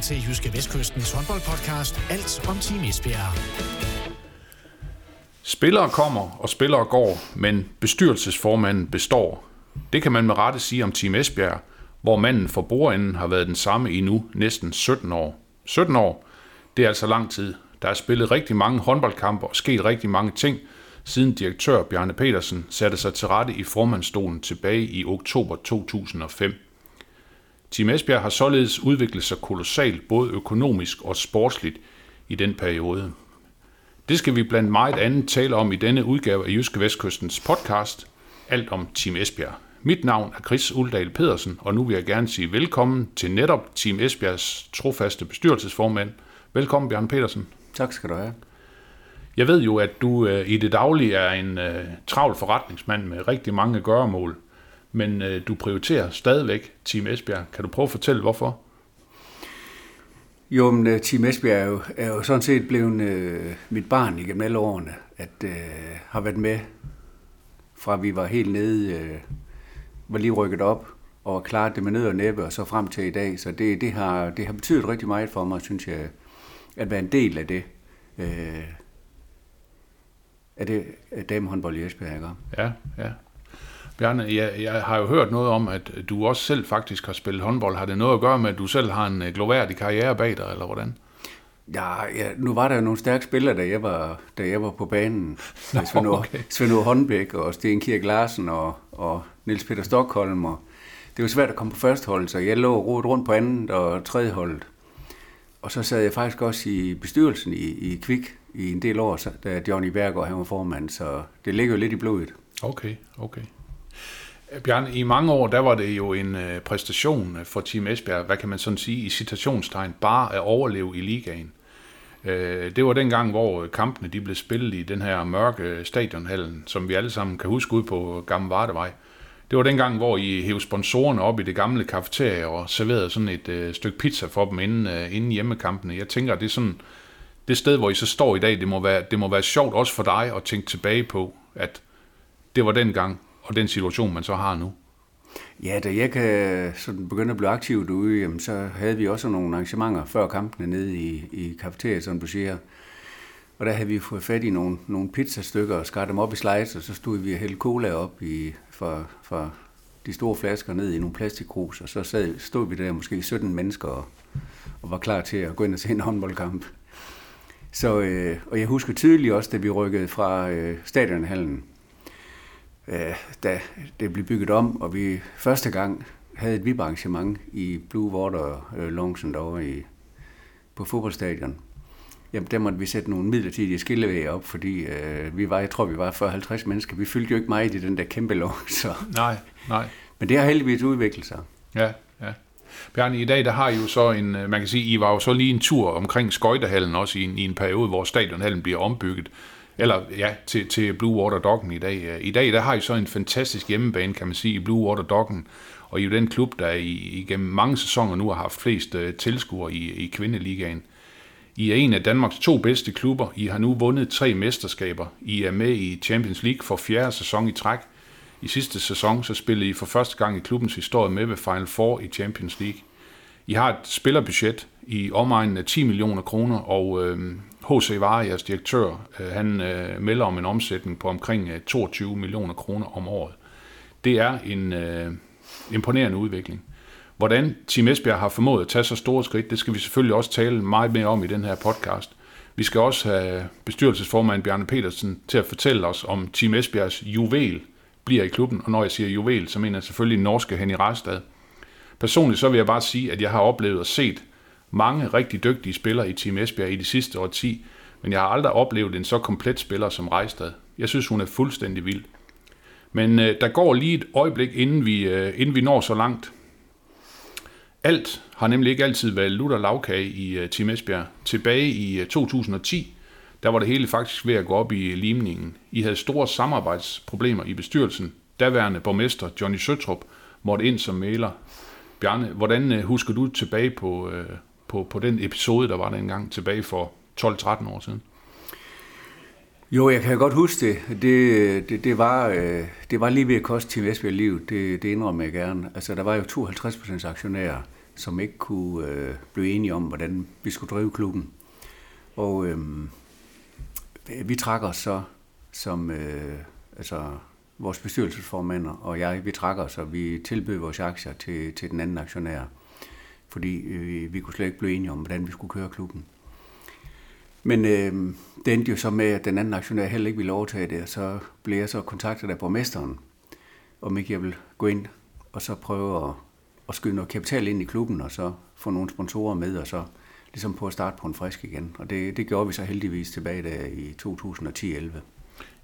lytter til Jyske Vestkystens håndboldpodcast Alt om Team Esbjerg. Spillere kommer og spillere går, men bestyrelsesformanden består. Det kan man med rette sige om Team Esbjerg, hvor manden for bordenden har været den samme i nu næsten 17 år. 17 år, det er altså lang tid. Der er spillet rigtig mange håndboldkampe og sket rigtig mange ting, siden direktør Bjarne Petersen satte sig til rette i formandstolen tilbage i oktober 2005. Team Esbjerg har således udviklet sig kolossalt både økonomisk og sportsligt i den periode. Det skal vi blandt meget andet tale om i denne udgave af Jyske Vestkystens podcast, Alt om Team Esbjerg. Mit navn er Chris Uldal Pedersen, og nu vil jeg gerne sige velkommen til netop Team Esbjergs trofaste bestyrelsesformand. Velkommen, Bjørn Petersen. Tak skal du have. Jeg ved jo, at du øh, i det daglige er en øh, travl forretningsmand med rigtig mange gøremål, men øh, du prioriterer stadigvæk Team Esbjerg. Kan du prøve at fortælle, hvorfor? Jo, men uh, Team Esbjerg er jo, er jo sådan set blevet uh, mit barn igennem alle årene, at uh, har været med fra vi var helt nede, uh, var lige rykket op og klaret det med nød og næppe og så frem til i dag. Så det, det, har, det har betydet rigtig meget for mig, synes jeg, at være en del af det. Uh, af det af damehåndbold i Esbjerg, ikke? Ja, ja. Bjarne, jeg, jeg har jo hørt noget om, at du også selv faktisk har spillet håndbold. Har det noget at gøre med, at du selv har en gloværdig karriere bag dig, eller hvordan? Ja, ja, nu var der jo nogle stærke spillere, da jeg var, da jeg var på banen. Nå, Svend, okay. Svend Håndbæk og Sten Kirk Larsen og, og Niels Peter Stockholm. Og det var svært at komme på første hold, så jeg lå rodet rundt på andet og tredje holdet. Og så sad jeg faktisk også i bestyrelsen i, i Kvik i en del år, da Johnny Berger han var formand, så det ligger jo lidt i blodet. Okay, okay. Bjørn, i mange år, der var det jo en øh, præstation øh, for Team Esbjerg, hvad kan man sådan sige, i citationstegn, bare at overleve i ligaen. Øh, det var den gang, hvor øh, kampene de blev spillet i den her mørke øh, stadionhallen, som vi alle sammen kan huske ud på Gamle Vardevej. Det var den gang, hvor I hævde sponsorerne op i det gamle kafeterie og serverede sådan et øh, stykke pizza for dem inden, øh, inden hjemmekampene. Jeg tænker, det er sådan det sted, hvor I så står i dag, det må være, det må være sjovt også for dig at tænke tilbage på, at det var den gang, og den situation, man så har nu? Ja, da jeg kan sådan begynde at blive aktiv derude, jamen, så havde vi også nogle arrangementer før kampene nede i, i kafeteriet, som du siger. Og der havde vi fået fat i nogle, nogle pizzastykker og skar dem op i slides, og så stod vi og hældte cola op i, fra, fra de store flasker ned i nogle plastikkrus, og så sad, stod vi der måske 17 mennesker og, og var klar til at gå ind og se en håndboldkamp. Så, øh, og jeg husker tydeligt også, da vi rykkede fra øh, stadionhallen, øh, da det blev bygget om, og vi første gang havde et VIP-arrangement i Blue Water øh, Loungen derovre i, på fodboldstadion. Jamen, der måtte vi sætte nogle midlertidige skillevæg op, fordi øh, vi var, jeg tror, vi var 40-50 mennesker. Vi fyldte jo ikke meget i den der kæmpe lov, så... Nej, nej. Men det har heldigvis udviklet sig. Ja, ja. Bjarne, i dag der har I jo så en, øh, man kan sige, I var jo så lige en tur omkring Skøjtehallen også i en, i en periode, hvor stadionhallen bliver ombygget eller ja, til, til Blue Water Doggen i dag. Øh, I dag der har I så en fantastisk hjemmebane, kan man sige, i Blue Water Doggen, og I er jo den klub, der i, igennem mange sæsoner nu har haft flest uh, tilskuere i, i kvindeligaen. I er en af Danmarks to bedste klubber. I har nu vundet tre mesterskaber. I er med i Champions League for fjerde sæson i træk. I sidste sæson så spillede I for første gang i klubbens historie med ved Final Four i Champions League. I har et spillerbudget i omegnen af 10 millioner kroner, og øhm, H.C. Vare, direktør, øh, han øh, melder om en omsætning på omkring øh, 22 millioner kroner om året. Det er en øh, imponerende udvikling. Hvordan Team Esbjerg har formået at tage så store skridt, det skal vi selvfølgelig også tale meget mere om i den her podcast. Vi skal også have bestyrelsesformand Bjarne Petersen til at fortælle os om Team Esbjergs juvel bliver i klubben. Og når jeg siger juvel, så mener jeg selvfølgelig norske Henny Rastad. Personligt så vil jeg bare sige, at jeg har oplevet og set mange rigtig dygtige spillere i Team Esbjerg i de sidste 10, men jeg har aldrig oplevet en så komplet spiller som Rejstad. Jeg synes, hun er fuldstændig vild. Men øh, der går lige et øjeblik, inden vi, øh, inden vi når så langt. Alt har nemlig ikke altid været lutter lavkage i øh, Team Esbjerg. Tilbage i øh, 2010, der var det hele faktisk ved at gå op i limningen. I havde store samarbejdsproblemer i bestyrelsen. Daværende borgmester Johnny Søtrup måtte ind som maler. Bjarne, hvordan øh, husker du tilbage på, øh, på, på den episode, der var dengang tilbage for 12-13 år siden? Jo, jeg kan godt huske det. Det, det, det, var, øh, det var lige ved at koste Team Esbjerg liv. Det, det indrømmer jeg gerne. Altså, der var jo 52 procent aktionærer, som ikke kunne øh, blive enige om, hvordan vi skulle drive klubben. Og øh, vi trækker os så som øh, altså vores bestyrelsesformand og jeg, vi trækker os, og vi tilbød vores aktier til, til den anden aktionær, fordi øh, vi kunne slet ikke blive enige om, hvordan vi skulle køre klubben. Men øh, det endte jo så med, at den anden aktionær heller ikke ville overtage det, og så blev jeg så kontaktet af borgmesteren, om ikke jeg vil gå ind og så prøve at, at skyde noget kapital ind i klubben, og så få nogle sponsorer med, og så ligesom på at starte på en frisk igen. Og det, det gjorde vi så heldigvis tilbage der i 2010-11.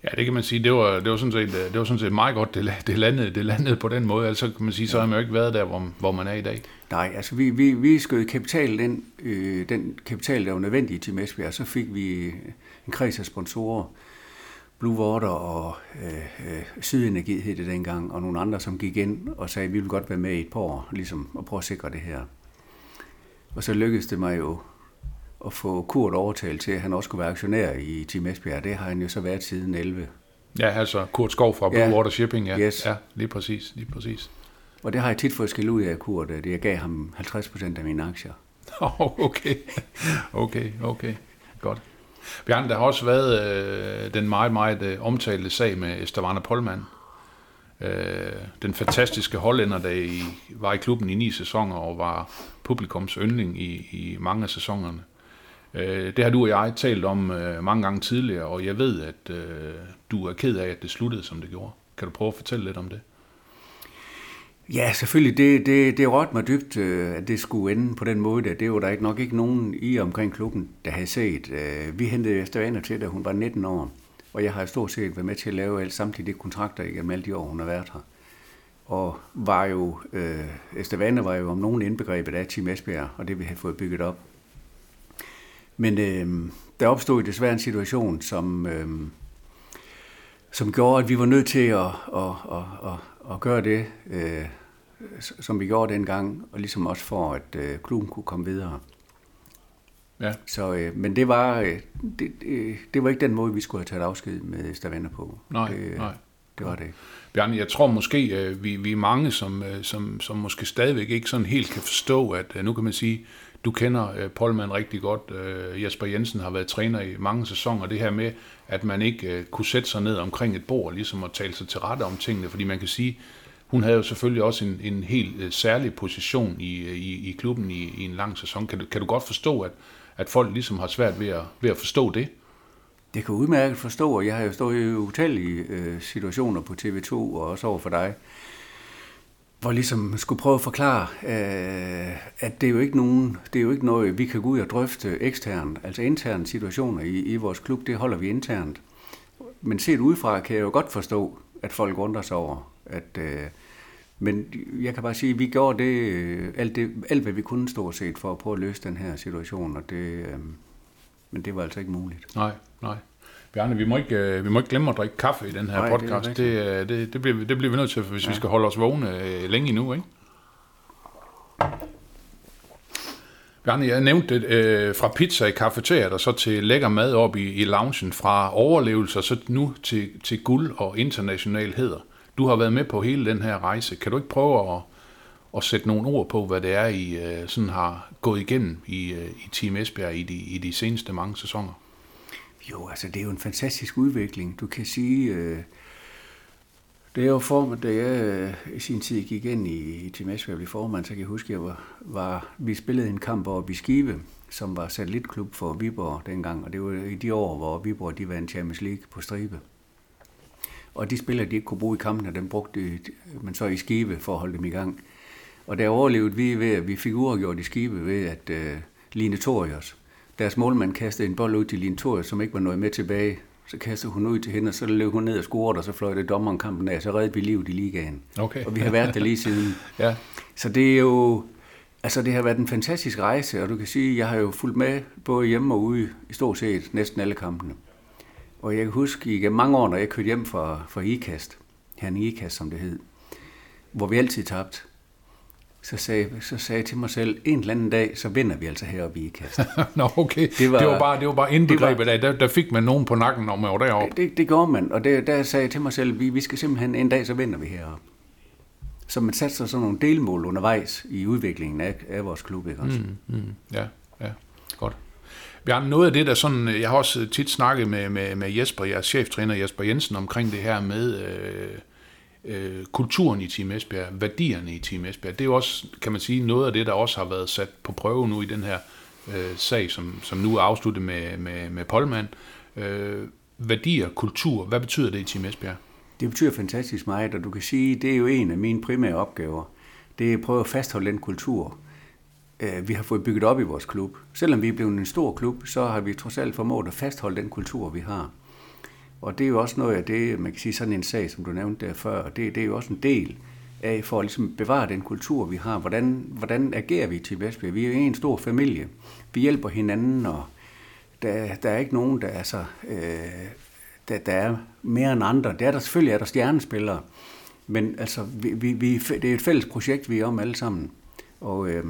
Ja, det kan man sige. Det var, det var, sådan, set, det var sådan set meget godt, det, det, landede, det landede på den måde. Altså kan man sige, så har man jo ikke været der, hvor, hvor man er i dag. Nej, altså vi, vi, vi skød kapital ind, øh, den kapital, der var nødvendig til Esbjerg, så fik vi en kreds af sponsorer, Blue Water og øh, øh, Sydenergi hed det dengang, og nogle andre, som gik ind og sagde, at vi vil godt være med i et par år, ligesom, og prøve at sikre det her. Og så lykkedes det mig jo at få Kurt overtalt til, at han også skulle være aktionær i Team Esbjerg. Det har han jo så været siden 11. Ja, altså Kurt Skov fra Blue ja. Water Shipping, ja. Yes. Ja, lige præcis, lige præcis. Og det har jeg tit fået skæld ud af Kurt, at jeg gav ham 50 procent af mine aktier. Oh, okay, okay, okay, godt. Bjørn, der har også været øh, den meget, meget øh, omtalte sag med Estavana Polman. Øh, den fantastiske hollænder, der i, var i klubben i ni sæsoner og var publikums yndling i, i mange af sæsonerne. Øh, det har du og jeg talt om øh, mange gange tidligere, og jeg ved, at øh, du er ked af, at det sluttede, som det gjorde. Kan du prøve at fortælle lidt om det? Ja, selvfølgelig. Det, det, det rådte mig dybt, øh, at det skulle ende på den måde. Det var der ikke nok ikke nogen i omkring klubben, der havde set. Øh, vi hentede Estavana til, da hun var 19 år. Og jeg har stort set været med til at lave alle samtlige kontrakter igennem alle de år, hun har været her. Og var jo, øh, Estavana var jo om nogen indbegrebet af Team Esbjerg, og det vi havde fået bygget op. Men øh, der opstod desværre en situation, som, øh, som gjorde, at vi var nødt til at, at, at, at, at gøre det, øh, som vi gjorde dengang, og ligesom også for, at øh, klubben kunne komme videre. Ja. Så, øh, men det var, øh, det, det, det var ikke den måde, vi skulle have taget afsked med Stavender på. Nej, det, nej. Det var det. Bjarne, jeg tror måske, øh, vi, vi er mange, som, øh, som, som måske stadigvæk ikke sådan helt kan forstå, at øh, nu kan man sige, du kender øh, Polman rigtig godt. Øh, Jesper Jensen har været træner i mange sæsoner. Det her med, at man ikke øh, kunne sætte sig ned omkring et bord, ligesom at tale sig til rette om tingene. Fordi man kan sige, hun havde jo selvfølgelig også en, en helt øh, særlig position i, øh, i, i klubben i, i en lang sæson. Kan du, kan du godt forstå, at, at folk ligesom har svært ved at, ved at forstå det? Det kan udmærket forstå, og jeg har jo stået i utallige øh, situationer på TV2 og også over for dig, hvor ligesom skulle prøve at forklare, øh, at det er jo ikke nogen, det er jo ikke noget, vi kan gå ud og drøfte eksternt, altså interne situationer i, i vores klub, det holder vi internt. Men set udefra kan jeg jo godt forstå, at folk undrer sig over, at, øh, men jeg kan bare sige, at vi gjorde det, øh, alt, det, alt hvad vi kunne stort set for at prøve at løse den her situation, og det, øh, men det var altså ikke muligt. Nej, nej. Bjarne, vi må ikke, øh, vi må ikke glemme at drikke kaffe i den her Nej, podcast. det Det, er det, det, bliver, det bliver vi nødt til, hvis ja. vi skal holde os vågne øh, længe endnu, ikke? Bjarne, jeg nævnte det øh, fra pizza i kafeteriet og så til lækker mad op i, i loungen, fra overlevelse og så nu til, til guld og international heder. Du har været med på hele den her rejse. Kan du ikke prøve at, at sætte nogle ord på, hvad det er, I øh, sådan har gået igennem i, øh, i Team Esbjerg i de, i de seneste mange sæsoner? Jo, altså det er jo en fantastisk udvikling. Du kan sige, øh, det er jo formen, da jeg øh, i sin tid gik ind i, i Team Esbjerg blev formand, så kan jeg huske, at jeg var, var, vi spillede en kamp over i Skive, som var satellitklub for Viborg dengang, og det var i de år, hvor Viborg de vandt Champions League på stribe. Og de spillere, de ikke kunne bruge i kampene, dem brugte man så i Skive for at holde dem i gang. Og der overlevede vi ved, at vi fik uafgjort i Skive ved, at øh, Line Torius, deres målmand kastede en bold ud til Line Torius, som ikke var noget med tilbage. Så kastede hun ud til hende, og så løb hun ned og scorede, og så fløjte dommeren kampen af, så redde vi livet i ligaen. Okay. Og vi har været der lige siden. ja. Så det er jo, altså det har været en fantastisk rejse, og du kan sige, jeg har jo fulgt med både hjemme og ude i stort set næsten alle kampene. Og jeg kan huske i mange år, når jeg kørte hjem fra, fra IKAST, han IKAST som det hed, hvor vi altid tabte, så sagde, så sagde jeg til mig selv, en eller anden dag, så vinder vi altså heroppe i IKAST. Nå, okay. Det var, det var bare, det var bare indbegrebet af, der, der fik man nogen på nakken, når man var deroppe. Det, det, gjorde man, og det, der sagde jeg til mig selv, vi, vi skal simpelthen, en dag, så vinder vi heroppe. så man satser sådan nogle delmål undervejs i udviklingen af, af vores klub. Ikke også? Mm, mm, ja, ja, godt. Bjørn, noget af det, der sådan, jeg har også tit snakket med, med, med Jesper, jeres cheftræner Jesper Jensen, omkring det her med øh, øh, kulturen i Team Esbjerg, værdierne i Team Esbjerg. Det er jo også, kan man sige, noget af det, der også har været sat på prøve nu i den her øh, sag, som, som nu er afsluttet med, med, med Polman. Øh, værdier, kultur, hvad betyder det i Team Esbjerg? Det betyder fantastisk meget, og du kan sige, det er jo en af mine primære opgaver. Det er at prøve at fastholde den kultur, øh, vi har fået bygget op i vores klub. Selvom vi er blevet en stor klub, så har vi trods alt formået at fastholde den kultur, vi har. Og det er jo også noget af det, man kan sige, sådan en sag, som du nævnte der før, det, det er jo også en del af for at ligesom bevare den kultur, vi har. Hvordan, hvordan agerer vi til Vestby? Vi er jo en stor familie. Vi hjælper hinanden, og der, der er ikke nogen, der, altså, øh, der, der er mere end andre. Der er der selvfølgelig er der stjernespillere, men altså, vi, vi, vi, det er et fælles projekt, vi er om alle sammen. Og øh,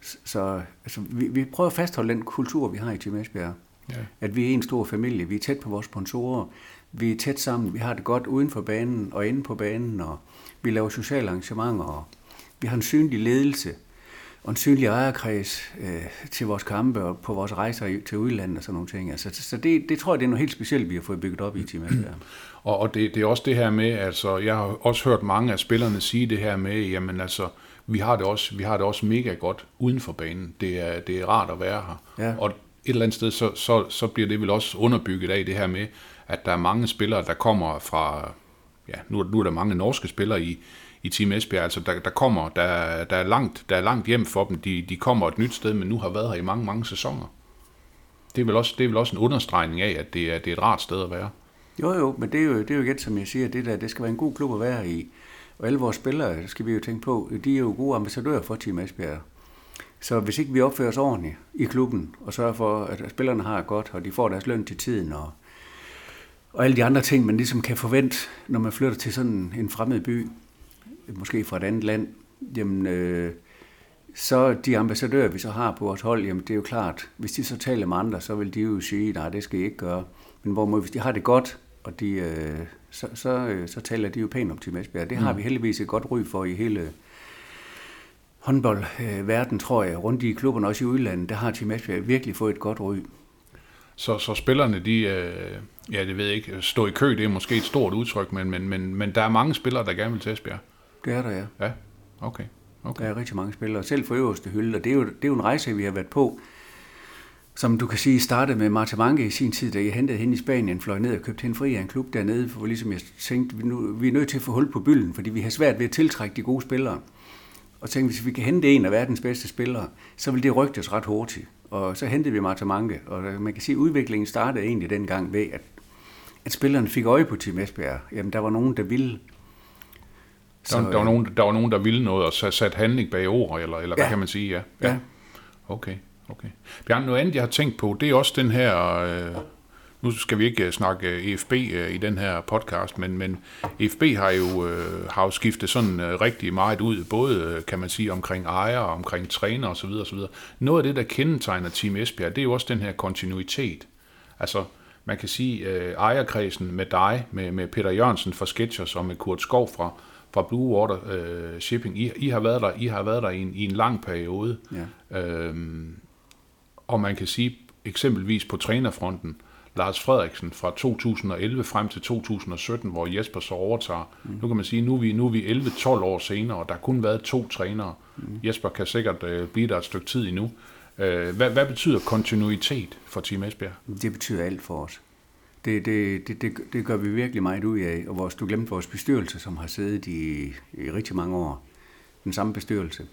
så altså, vi, vi prøver at fastholde den kultur, vi har i Team Esbjerg. Ja. At vi er en stor familie. Vi er tæt på vores sponsorer. Vi er tæt sammen. Vi har det godt uden for banen og inde på banen. Og vi laver sociale arrangementer. Og vi har en synlig ledelse og en synlig ejerkreds øh, til vores kampe og på vores rejser til udlandet og sådan nogle ting. Altså, så det, det tror jeg, det er noget helt specielt, vi har fået bygget op i Team Esbjerg. Og, og det, det er også det her med, altså jeg har også hørt mange af spillerne sige det her med, jamen altså, vi har det også, vi har det også mega godt uden for banen. Det er, det er rart at være her. Ja. Og et eller andet sted, så, så, så bliver det vel også underbygget af det her med, at der er mange spillere, der kommer fra, ja, nu, nu er der mange norske spillere i, i Team Esbjerg, altså der, der kommer, der, der, er langt, der er langt hjem for dem, de, de kommer et nyt sted, men nu har været her i mange, mange sæsoner. Det er vel også, det er vel også en understregning af, at det er, det er et rart sted at være. Jo, jo, men det er jo, det er jo igen, som jeg siger, det, der, det skal være en god klub at være i. Og alle vores spillere, det skal vi jo tænke på, de er jo gode ambassadører for Team Esbjerg. Så hvis ikke vi opfører os ordentligt i klubben, og sørger for, at spillerne har det godt, og de får deres løn til tiden, og, og alle de andre ting, man ligesom kan forvente, når man flytter til sådan en fremmed by, måske fra et andet land, jamen, øh, så de ambassadører, vi så har på vores hold, jamen det er jo klart, hvis de så taler med andre, så vil de jo sige, nej, det skal I ikke gøre. Men hvor hvis de har det godt, og de, øh, så, så, øh, så taler de jo pænt om Team Esbjerg. Det har mm. vi heldigvis et godt ry for i hele håndboldverden, øh, tror jeg. Rundt i klubberne, også i udlandet, der har Team Esbjerg virkelig fået et godt ry. Så, så spillerne, de, øh, ja, det ved jeg ikke, stå i kø, det er måske et stort udtryk, men, men, men, men der er mange spillere, der gerne vil til Esbjerg. Det er der, ja. Ja, okay. okay. Der er rigtig mange spillere, selv for øverste hylde, og det er, jo, det er jo en rejse, vi har været på, som du kan sige startede med Marta Manke i sin tid, da jeg hentede hende i Spanien, fløj ned og købte hende fri af en klub dernede, for ligesom jeg tænkte, vi, nu, vi er nødt til at få hul på bylden, fordi vi har svært ved at tiltrække de gode spillere. Og tænkte, hvis vi kan hente en af verdens bedste spillere, så vil det rygtes ret hurtigt. Og så hentede vi Marta Manke, og man kan sige, at udviklingen startede egentlig dengang ved, at, at spillerne fik øje på Team Esbjerg. Jamen, der var nogen, der ville så, der, der, var nogen, der var nogen, der ville noget, og så sat handling bag ord, eller, eller ja. hvad kan man sige? Ja. ja. ja. Okay, okay. Bjørn, noget andet, jeg har tænkt på, det er også den her... Øh, nu skal vi ikke snakke EFB øh, i den her podcast, men, men EFB har jo, øh, har jo skiftet sådan øh, rigtig meget ud, både øh, kan man sige omkring ejere, omkring træner osv. osv. Noget af det, der kendetegner Team Esbjerg, det er jo også den her kontinuitet. Altså, man kan sige, øh, ejerkredsen med dig, med, med Peter Jørgensen fra Sketchers og med Kurt Skov fra, fra Blue Water øh, Shipping. I, I, har været der, I har været der i en, i en lang periode. Ja. Øhm, og man kan sige eksempelvis på trænerfronten, Lars Frederiksen fra 2011 frem til 2017, hvor Jesper så overtager. Mm. Nu kan man sige, nu er vi, nu er vi 11-12 år senere, og der har kun været to trænere. Mm. Jesper kan sikkert øh, blive der et stykke tid endnu. Øh, hvad, hvad betyder kontinuitet for Team Esbjerg? Det betyder alt for os. Det, det, det, det, det gør vi virkelig meget ud af. Og vores, du glemte vores bestyrelse, som har siddet i, i rigtig mange år. Den samme bestyrelse.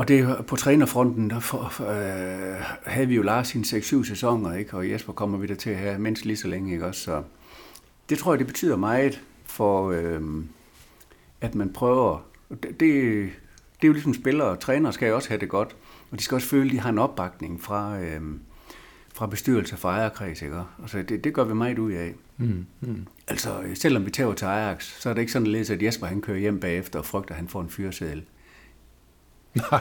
Og det på trænerfronten, der for, øh, havde vi jo Lars i 6-7 sæsoner, ikke? og Jesper kommer vi der til at have mindst lige så længe. Ikke? Også, så det tror jeg, det betyder meget for, øh, at man prøver. Det, det, det er jo ligesom spillere og trænere skal jo også have det godt, og de skal også føle, at de har en opbakning fra, øh, fra bestyrelse fra ejerkreds. Ikke? Altså, det, det gør vi meget ud af. Mm, mm. Altså, selvom vi tager til Ajax, så er det ikke sådan at Jesper han kører hjem bagefter og frygter, at han får en fyreseddel. Nej,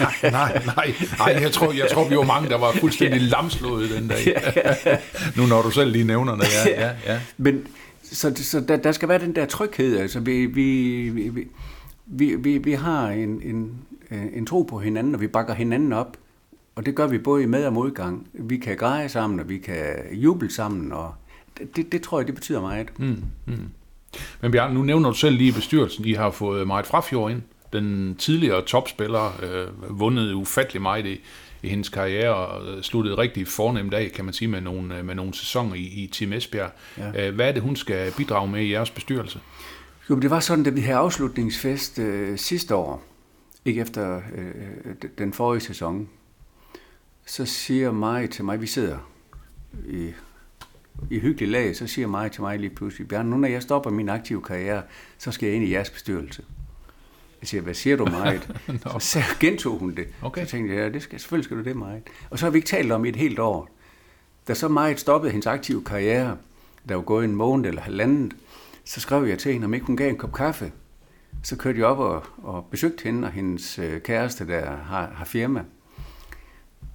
nej, nej, nej, nej. Jeg tror, jeg tror, vi var mange, der var fuldstændig lamslået den dag. nu når du selv lige nævner det, ja. ja, ja. Men så, så der, der skal være den der tryghed. Altså, vi, vi, vi, vi, vi, vi har en, en, en tro på hinanden, og vi bakker hinanden op. Og det gør vi både i med- og modgang. Vi kan greje sammen, og vi kan juble sammen, og det, det tror jeg, det betyder meget. Mm, mm. Men Bjarne, nu nævner du selv lige bestyrelsen. I har fået Marit Frafjord ind, den tidligere topspiller, øh, vundet ufattelig meget i, i hendes karriere og sluttede rigtig fornemt af, kan man sige, med nogle, med nogle sæsoner i, i Team Esbjerg. Ja. Hvad er det, hun skal bidrage med i jeres bestyrelse? Jo, det var sådan, da vi havde afslutningsfest øh, sidste år, ikke efter øh, den forrige sæson, så siger mig til mig, vi sidder i, i hyggelig lag, så siger mig til mig lige pludselig, Bjørn, nu når jeg stopper min aktive karriere, så skal jeg ind i jeres bestyrelse. Jeg siger, hvad siger du meget? no. Så gentog hun det. Okay. Så tænkte jeg, ja, det skal, selvfølgelig skal du det meget. Og så har vi ikke talt om i et helt år. Da så meget stoppede hendes aktive karriere, der var gået en måned eller halvandet, så skrev jeg til hende, om ikke hun gav en kop kaffe. Så kørte jeg op og, og besøgte hende og hendes øh, kæreste, der har, har firma.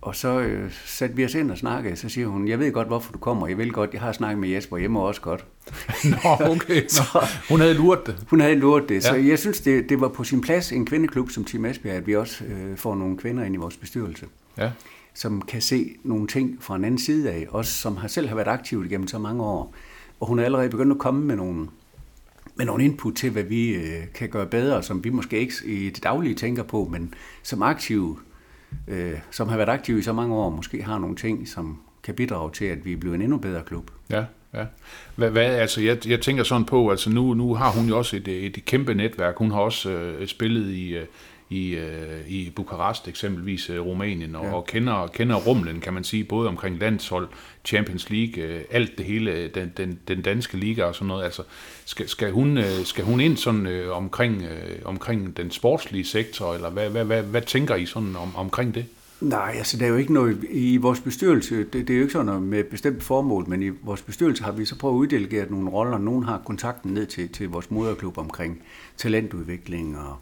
Og så øh, satte vi os ind og snakkede, så siger hun, jeg ved godt, hvorfor du kommer, jeg vil godt, jeg har snakket med Jesper hjemme også godt. Nå, okay. Nå, så, hun havde luret det. Hun havde luret det, ja. så jeg synes, det, det var på sin plads, en kvindeklub som Team Esbjerg, at vi også øh, får nogle kvinder ind i vores bestyrelse. Ja. Som kan se nogle ting fra en anden side af, også som har selv har været aktiv igennem så mange år. Og hun er allerede begyndt at komme med nogle, med nogle input til, hvad vi øh, kan gøre bedre, som vi måske ikke i det daglige tænker på, men som aktive øh, som har været aktive i så mange år, måske har nogle ting, som kan bidrage til, at vi bliver en endnu bedre klub. Ja, ja. Hvad, hvad, altså jeg, jeg tænker sådan på, altså nu, nu har hun jo også et, et kæmpe netværk. Hun har også øh, spillet i, øh, i, øh, i Bukarest, eksempelvis øh, Rumænien, og, ja. og kender, kender rumlen, kan man sige, både omkring landshold, Champions League, øh, alt det hele, den, den, den danske liga og sådan noget. Altså, skal, skal, hun, øh, skal hun ind sådan øh, omkring, øh, omkring den sportslige sektor, eller hvad, hvad, hvad, hvad tænker I sådan om, omkring det? Nej, altså der er jo ikke noget i vores bestyrelse, det, det er jo ikke sådan noget med bestemt formål, men i vores bestyrelse har vi så prøvet at uddelegere nogle roller. Nogen har kontakten ned til, til vores moderklub omkring talentudvikling og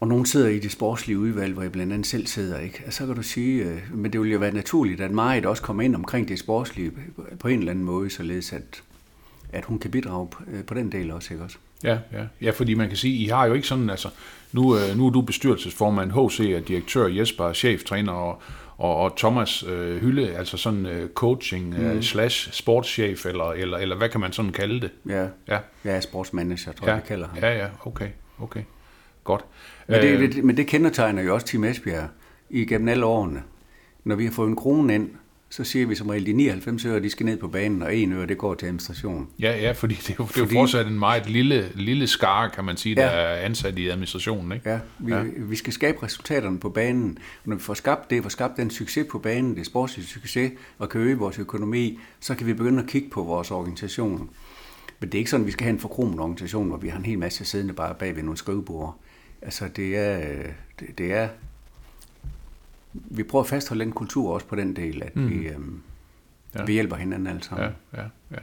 og nogen sidder i det sportslige udvalg, hvor jeg blandt andet selv sidder, ikke? Altså, så kan du sige, øh, men det ville jo være naturligt, at Marit også kommer ind omkring det sportslige på en eller anden måde, således at, at hun kan bidrage på, øh, på den del også, ikke også? Ja, ja. ja, fordi man kan sige, I har jo ikke sådan, altså, nu, øh, nu er du bestyrelsesformand, HC er direktør, Jesper er cheftræner, og, og, og Thomas øh, Hylde, altså sådan øh, coaching mm. øh, slash sportschef, eller, eller, eller hvad kan man sådan kalde det? Ja, ja. er sportsmanager, tror jeg, ja. jeg kalder ham. Ja, ja, okay, okay. Godt. Men det, det, men det kendetegner jo også Team Esbjerg igennem alle årene. Når vi har fået en krone ind, så siger vi som regel, de 99 øre, de skal ned på banen, og en øre, det går til administration. Ja, ja, fordi det er jo, det er jo fortsat en meget lille, lille skare, kan man sige, der ja. er ansat i administrationen. Ikke? Ja, vi, ja, vi skal skabe resultaterne på banen. Og når vi får skabt det, får skabt den succes på banen, det sportslige succes, og kan øge vores økonomi, så kan vi begynde at kigge på vores organisation. Men det er ikke sådan, at vi skal have en forkromet organisation, hvor vi har en hel masse siddende bare bag ved nogle skrivebord. Altså, det er, det, det er... Vi prøver at fastholde den kultur også på den del, at mm. vi, øhm, ja. vi hjælper hinanden alle sammen. Ja, ja, ja.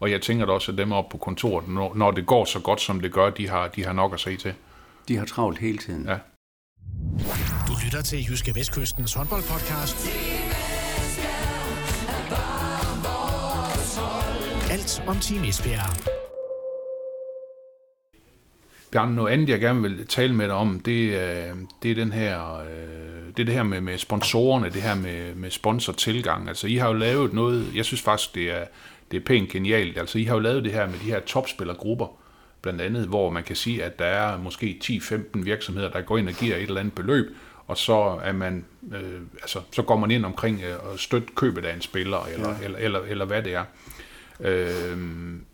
Og jeg tænker da også, at dem op på kontoret, når, når det går så godt, som det gør, de har, de har nok at se til. De har travlt hele tiden. Ja. Du lytter til Jyske Vestkystens håndboldpodcast. Alt om Team Esbjerg. Bjarne, noget andet, jeg gerne vil tale med dig om, det, øh, det er den her, øh, det, er det her med, med sponsorerne, det her med, med sponsortilgang. Altså, I har jo lavet noget, jeg synes faktisk, det er, det er pænt genialt. Altså, I har jo lavet det her med de her topspillergrupper, blandt andet, hvor man kan sige, at der er måske 10-15 virksomheder, der går ind og giver et eller andet beløb, og så er man, øh, altså, så går man ind omkring øh, og støtte købet af en spiller, eller, ja. eller, eller, eller hvad det er. Øh,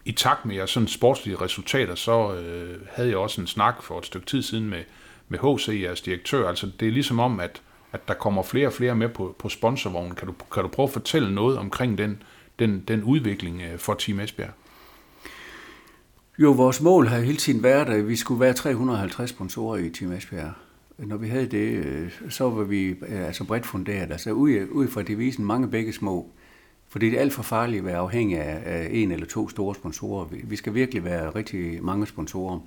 I takt med jeres sådan sportslige resultater, så øh, havde jeg også en snak for et stykke tid siden med, med HC, jeres direktør. Altså det er ligesom om, at, at der kommer flere og flere med på, på sponsorvognen. Kan du, kan du prøve at fortælle noget omkring den, den, den udvikling øh, for Team Esbjerg? Jo, vores mål har hele tiden været, at vi skulle være 350 sponsorer i Team Esbjerg. Når vi havde det, øh, så var vi øh, altså bredt funderet. Altså ud, ud fra devisen mange begge små. Fordi det er alt for farligt at være afhængig af en eller to store sponsorer. Vi skal virkelig være rigtig mange sponsorer.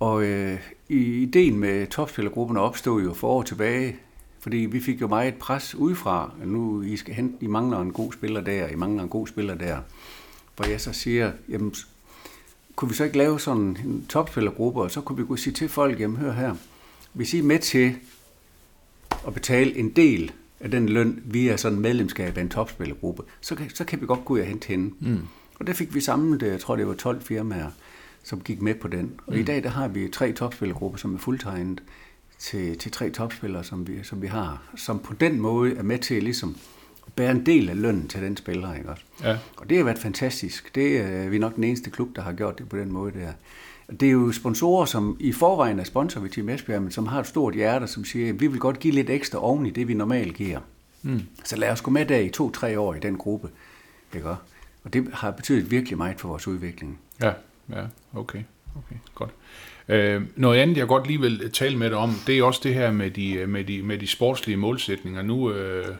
Og øh, ideen med topspillergrupperne opstod jo for år tilbage, fordi vi fik jo meget pres udefra. Nu I skal hente, I mangler en god spiller der, I mangler en god spiller der. hvor jeg så siger, jamen, kunne vi så ikke lave sådan en topspillergruppe, og så kunne vi gå sige til folk, jamen hør her, hvis I er med til at betale en del af den løn via sådan medlemskab af en topspillergruppe, så kan, så kan vi godt gå ud og hente hende. Mm. Og der fik vi samlet, jeg tror det var 12 firmaer, som gik med på den. Og mm. i dag der har vi tre topspillergrupper, som er fuldtegnet til, til tre topspillere, som vi, som vi har, som på den måde er med til ligesom at bære en del af lønnen til den spiller. Ikke også? Ja. Og det har været fantastisk. Det er vi er nok den eneste klub, der har gjort det på den måde der. Det er jo sponsorer, som i forvejen er sponsor ved Team Esbjerg, men som har et stort hjerte, som siger, at vi vil godt give lidt ekstra oven i det, vi normalt giver. Mm. Så lad os gå med der i to-tre år i den gruppe. Ikke? Og det har betydet virkelig meget for vores udvikling. Ja, ja, okay, okay, godt. Øh, noget andet, jeg godt lige vil tale med dig om, det er også det her med de, med de, med de sportslige målsætninger. Nu, øh,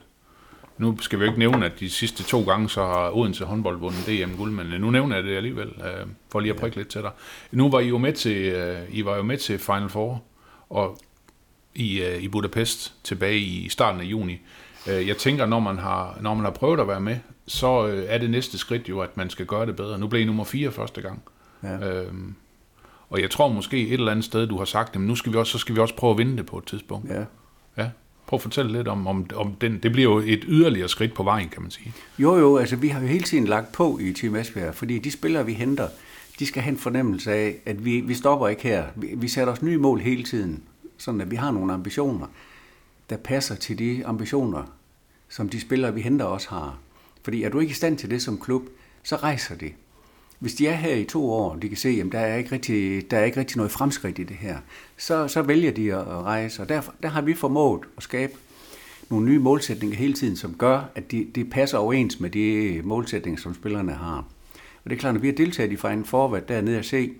nu skal vi jo ikke nævne, at de sidste to gange, så har Odense håndbold vundet DM-guld, men nu nævner jeg det alligevel, øh, for lige at prikke lidt til dig. Nu var I jo med til, øh, I var jo med til Final Four, og i, øh, i Budapest tilbage i starten af juni. Øh, jeg tænker, når man, har, når man har prøvet at være med, så øh, er det næste skridt jo, at man skal gøre det bedre. Nu blev I nummer 4 første gang. Ja. Øhm, og jeg tror måske et eller andet sted, du har sagt, at nu skal vi også, så skal vi også prøve at vinde det på et tidspunkt. Ja. Ja. Prøv at fortælle lidt om, om, om den. Det bliver jo et yderligere skridt på vejen, kan man sige. Jo, jo, altså vi har jo hele tiden lagt på i Team Esbjerg, fordi de spillere, vi henter, de skal have en fornemmelse af, at vi, vi stopper ikke her. Vi, vi sætter os nye mål hele tiden, sådan at vi har nogle ambitioner, der passer til de ambitioner, som de spillere, vi henter, også har. Fordi er du ikke i stand til det som klub, så rejser det. Hvis de er her i to år, og de kan se, at der er ikke rigtig, der er ikke rigtig noget fremskridt i det her, så, så vælger de at rejse. Og derfor, der har vi formået at skabe nogle nye målsætninger hele tiden, som gør, at de, de passer overens med de målsætninger, som spillerne har. Og det er klart, når vi har deltaget i Final Forward dernede og se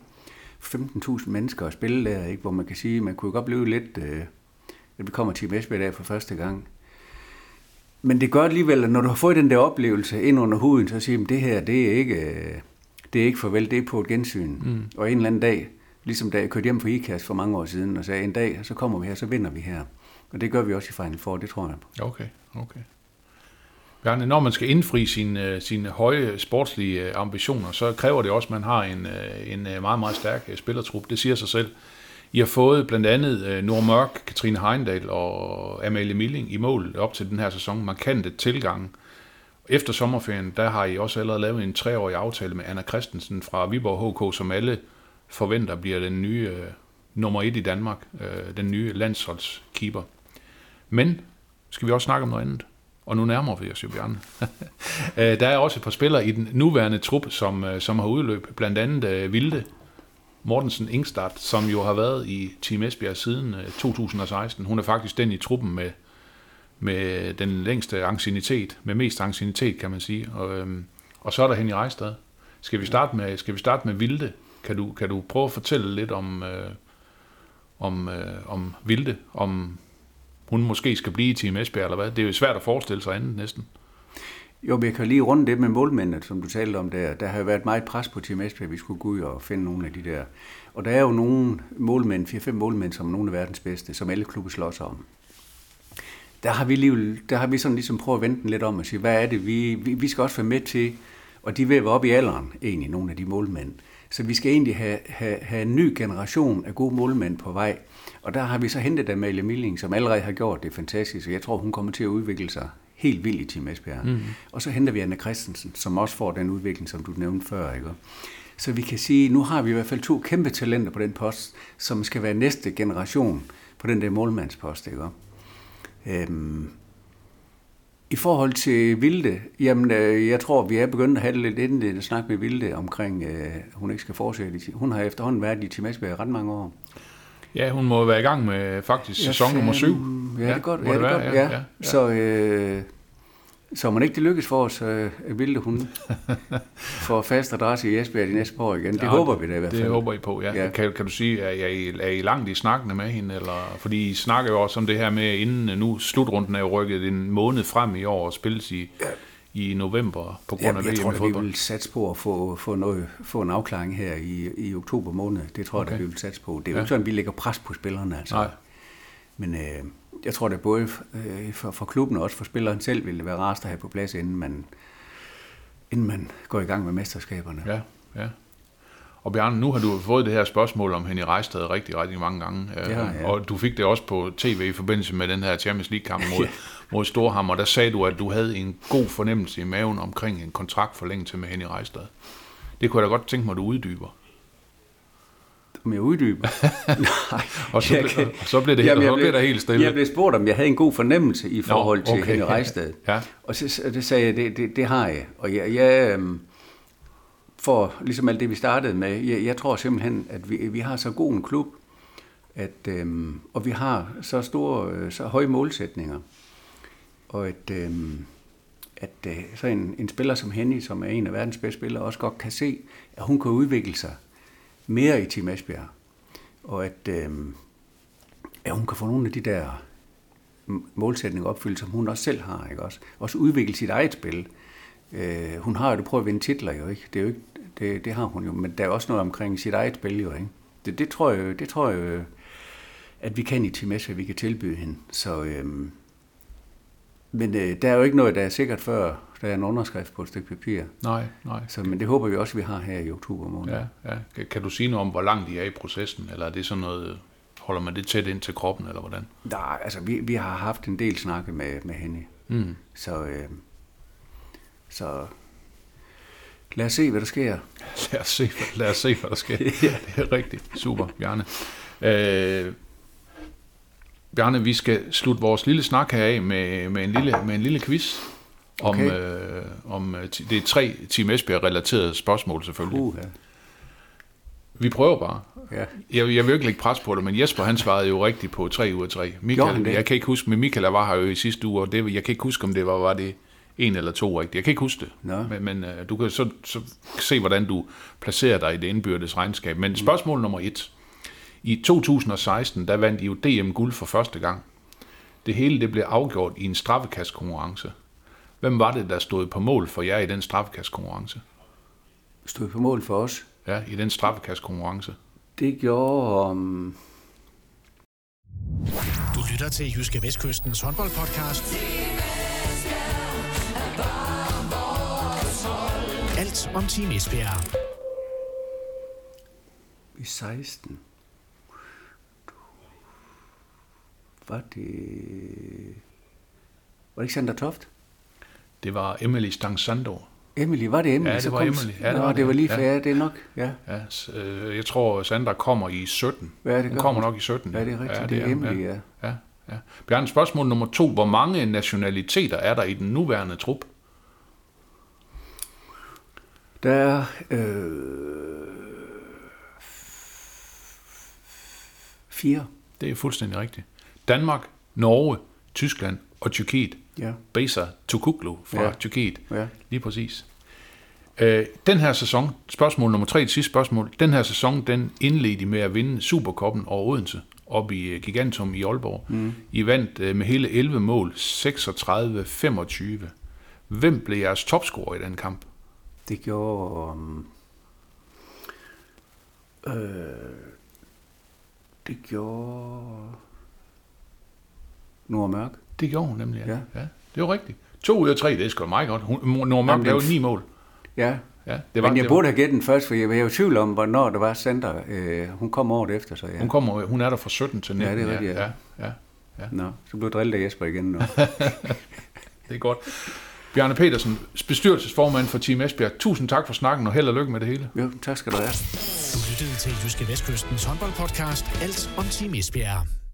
15.000 mennesker og spille der, ikke? hvor man kan sige, man kunne godt blive lidt, øh, at vi kommer til Esbjerg der for første gang. Men det gør alligevel, at når du har fået den der oplevelse ind under huden, så siger man, det her, det er ikke, øh, det er ikke farvel, det er på et gensyn. Mm. Og en eller anden dag, ligesom da jeg kørte hjem fra IKAS for mange år siden, og sagde, en dag, så kommer vi her, så vinder vi her. Og det gør vi også i Final Four, det tror jeg. Okay, okay. Bjarne, når man skal indfri sine, sine høje sportslige ambitioner, så kræver det også, at man har en, en meget, meget stærk spillertrup. Det siger sig selv. I har fået blandt andet Nord Mørk, Katrine Heindal og Amalie Milling i mål op til den her sæson. Markante tilgang. Efter sommerferien, der har I også allerede lavet en treårig aftale med Anna Christensen fra Viborg HK, som alle forventer bliver den nye øh, nummer et i Danmark, øh, den nye landsholdskeeper. Men skal vi også snakke om noget andet? Og nu nærmer vi os jo, Bjarne. Øh, der er også et par spillere i den nuværende trup, som, øh, som har udløb. Blandt andet øh, Vilde Mortensen Ingstad, som jo har været i Team Esbjerg siden øh, 2016. Hun er faktisk den i truppen med, med den længste ancienitet, med mest ancienitet, kan man sige. Og, øhm, og så er der i Rejstad. Skal vi starte med, skal vi starte med Vilde? Kan du, kan du prøve at fortælle lidt om, øh, om, øh, om Vilde, om hun måske skal blive i Team Esbjerg, eller hvad? Det er jo svært at forestille sig andet næsten. Jo, vi kan lige runde det med målmændene, som du talte om der. Der har jo været meget pres på Team Esbjerg, vi skulle gå ud og finde nogle af de der. Og der er jo nogle målmænd, 4-5 målmænd, som er nogle af verdens bedste, som alle klubber slås om. Der har vi, lige, der har vi sådan ligesom prøvet at vente den lidt om og sige, hvad er det, vi, vi, vi skal også være med til, og de vil være op i alderen, egentlig, nogle af de målmænd. Så vi skal egentlig have, have, have en ny generation af gode målmænd på vej. Og der har vi så hentet Amalie Milling, som allerede har gjort det fantastisk, og jeg tror, hun kommer til at udvikle sig helt vild i Team Esbjerg. Mm. Og så henter vi Anna Christensen, som også får den udvikling, som du nævnte før. Ikke? Så vi kan sige, nu har vi i hvert fald to kæmpe talenter på den post, som skal være næste generation på den der målmandspost. Ikke? Øhm, I forhold til Vilde, jamen øh, jeg tror, vi er begyndt at have lidt inden snak med Vilde omkring, øh, hun ikke skal fortsætte. Hun har efterhånden været i Team Esbjerg ret mange år. Ja, hun må være i gang med faktisk sæson ja, nummer syv. Ja, det er godt. Ja, det, det godt. Ja, ja, ja. Så, øh, så man ikke det lykkes for os, øh, Vilde hun får fast adresse i Esbjerg de næste år igen. Det ja, håber vi da i hvert fald. Det håber I på, ja. ja. Kan, kan du sige, er I, er I langt i snakkene med hende? Eller, fordi I snakker jo også om det her med, inden nu slutrunden er jo rykket en måned frem i år og spilles i, ja i november på grund af ja, VM Jeg tror, at vi vil satse på at få, få, noget, få en afklaring her i, i oktober måned. Det tror okay. jeg, at vi vil satse på. Det er jo ja. ikke sådan, at vi lægger pres på spillerne. Altså. Nej. Men øh, jeg tror, at både øh, for, for klubben og også for spilleren selv ville det være rart at have på plads, inden man, inden man går i gang med mesterskaberne. Ja, ja. Og Bjarne, nu har du fået det her spørgsmål om Henny Rejstad rigtig, rigtig mange gange. Øh, Ja, ja. Og du fik det også på tv i forbindelse med den her Champions League-kamp mod, mod Storhammer. Der sagde du, at du havde en god fornemmelse i maven omkring en kontraktforlængelse med Henny Rejstad. Det kunne jeg da godt tænke mig, at du uddyber. Om jeg uddyber? Nej. Og så, blev, kan- og så blev det, Jamen, og jeg så blev der helt stille. Jeg blev spurgt, om jeg havde en god fornemmelse i forhold til okay. Henny Rejstad. Ja. Og så, og det sagde jeg, det, det, det har jeg. Og jeg, jeg øhm, for ligesom alt det, vi startede med, jeg, jeg tror simpelthen, at vi, vi har så god en klub, at, øhm, og vi har så store, øh, så høje målsætninger. Og at, øhm, at øh, så en, en spiller som Henny, som er en af verdens bedste spillere, også godt kan se, at hun kan udvikle sig mere i Team Esbjerg. Og at, øh, at hun kan få nogle af de der målsætninger opfyldt, som hun også selv har. Ikke? Også, også udvikle sit eget spil. Øh, hun har jo det prøvet at vinde titler, jo ikke? Det, er jo ikke det, det har hun jo, men der er også noget omkring sit eget spil, jo ikke? Det, det tror jeg, det tror jeg at vi kan i Team Esbjerg, vi kan tilbyde hende. Så, øh, men øh, der er jo ikke noget, der er sikkert før, der er en underskrift på et stykke papir. Nej, nej. Så, men det håber vi også, vi har her i oktober måned. Ja, ja. Kan- Kan du sige noget om, hvor langt de er i processen? Eller er det sådan noget, holder man det tæt ind til kroppen, eller hvordan? Nej, altså vi, vi har haft en del snakke med, med hende. Mm. Så, øh, så lad os se, hvad der sker. Lad os se, lad os se hvad der sker. Det er rigtigt. Super, Bjarne. Øh, Bjarne, vi skal slutte vores lille snak her af med, med, en, lille, med en lille quiz. Om, Okay. øh, om, øh, ti- det er tre Team Esbjerg-relaterede spørgsmål selvfølgelig. Uh, Vi prøver bare. ja. Jeg, jeg vil ikke lægge pres på det, men Jesper han svarede jo rigtigt på 3 ud af 3. Gjorde Michael, jeg kan ikke huske, men Michael var her jo i sidste uge, og det, jeg kan ikke huske, om det var, var det en eller to rigtigt. Jeg kan ikke huske det. Nå. Men, men uh, du kan så, så se, hvordan du placerer dig i det indbyrdes regnskab. Men spørgsmål nummer et. I 2016, der vandt I jo DM-guld for første gang. Det hele det blev afgjort i en straffekastkonkurrence. Hvem var det, der stod på mål for jer i den straffekastkonkurrence? Stod på mål for os. Ja, i den straffekastkonkurrence. Det gjorde... Um, Du lytter til Jyske Vestkystens håndboldpodcast. Alt om Team Esbjerg. i 16. Var det... Var det ikke Sander Toft? Det var Emily Stangsando. Emily, var det Emily? Ja, det var kom- Emily. Ja, det Nå, var det det. var lige Ja. ja. det er nok. Ja, Ja, øh, jeg tror, Sandra kommer i 17. Ja, det hun kommer nok i 17. ja det er rigtigt. det er Emily, ja. ja. ja. Bjørn, spørgsmål nummer to. Hvor mange nationaliteter er der i den nuværende trup? Der er... Øh, fire. Det er fuldstændig rigtigt. Danmark, Norge, Tyskland og Tyrkiet. Ja. Besa Tukuglu fra Ja. Tyrkiet. Ja. Lige præcis. Øh, den her sæson, spørgsmål nummer tre, det sidste spørgsmål, den her sæson, den indledte med at vinde Superkoppen over Odense, op i øh, Gigantum i Aalborg. Mm. I vandt øh, med hele 11 mål, 36-25. Hvem blev jeres topscorer i den kamp? Det gjorde... Um, øh, det gjorde... Nord Mørk. Det gjorde hun nemlig, ja. Ja. ja. Det var rigtigt. To ud af tre, det er sgu meget godt. Hun, Nord Mørk Jamen, lavede ni mål. Ja, Ja, det var, men jeg det burde have gættet den først, for jeg var jo i tvivl om, hvornår det var Sander. Øh, hun kom året efter, så ja. Hun, kommer, hun er der fra 17 til 19. Ja, det er rigtigt, ja. ja. ja. ja. Nå, så blev drillet af Jesper igen nu. Det er godt. Bjarne Petersen, bestyrelsesformand for Team Esbjerg. Tusind tak for snakken, og held og lykke med det hele. jo, tak skal du have. Du lyttede til Jyske Vestkystens håndboldpodcast. Alt om Team Esbjerg.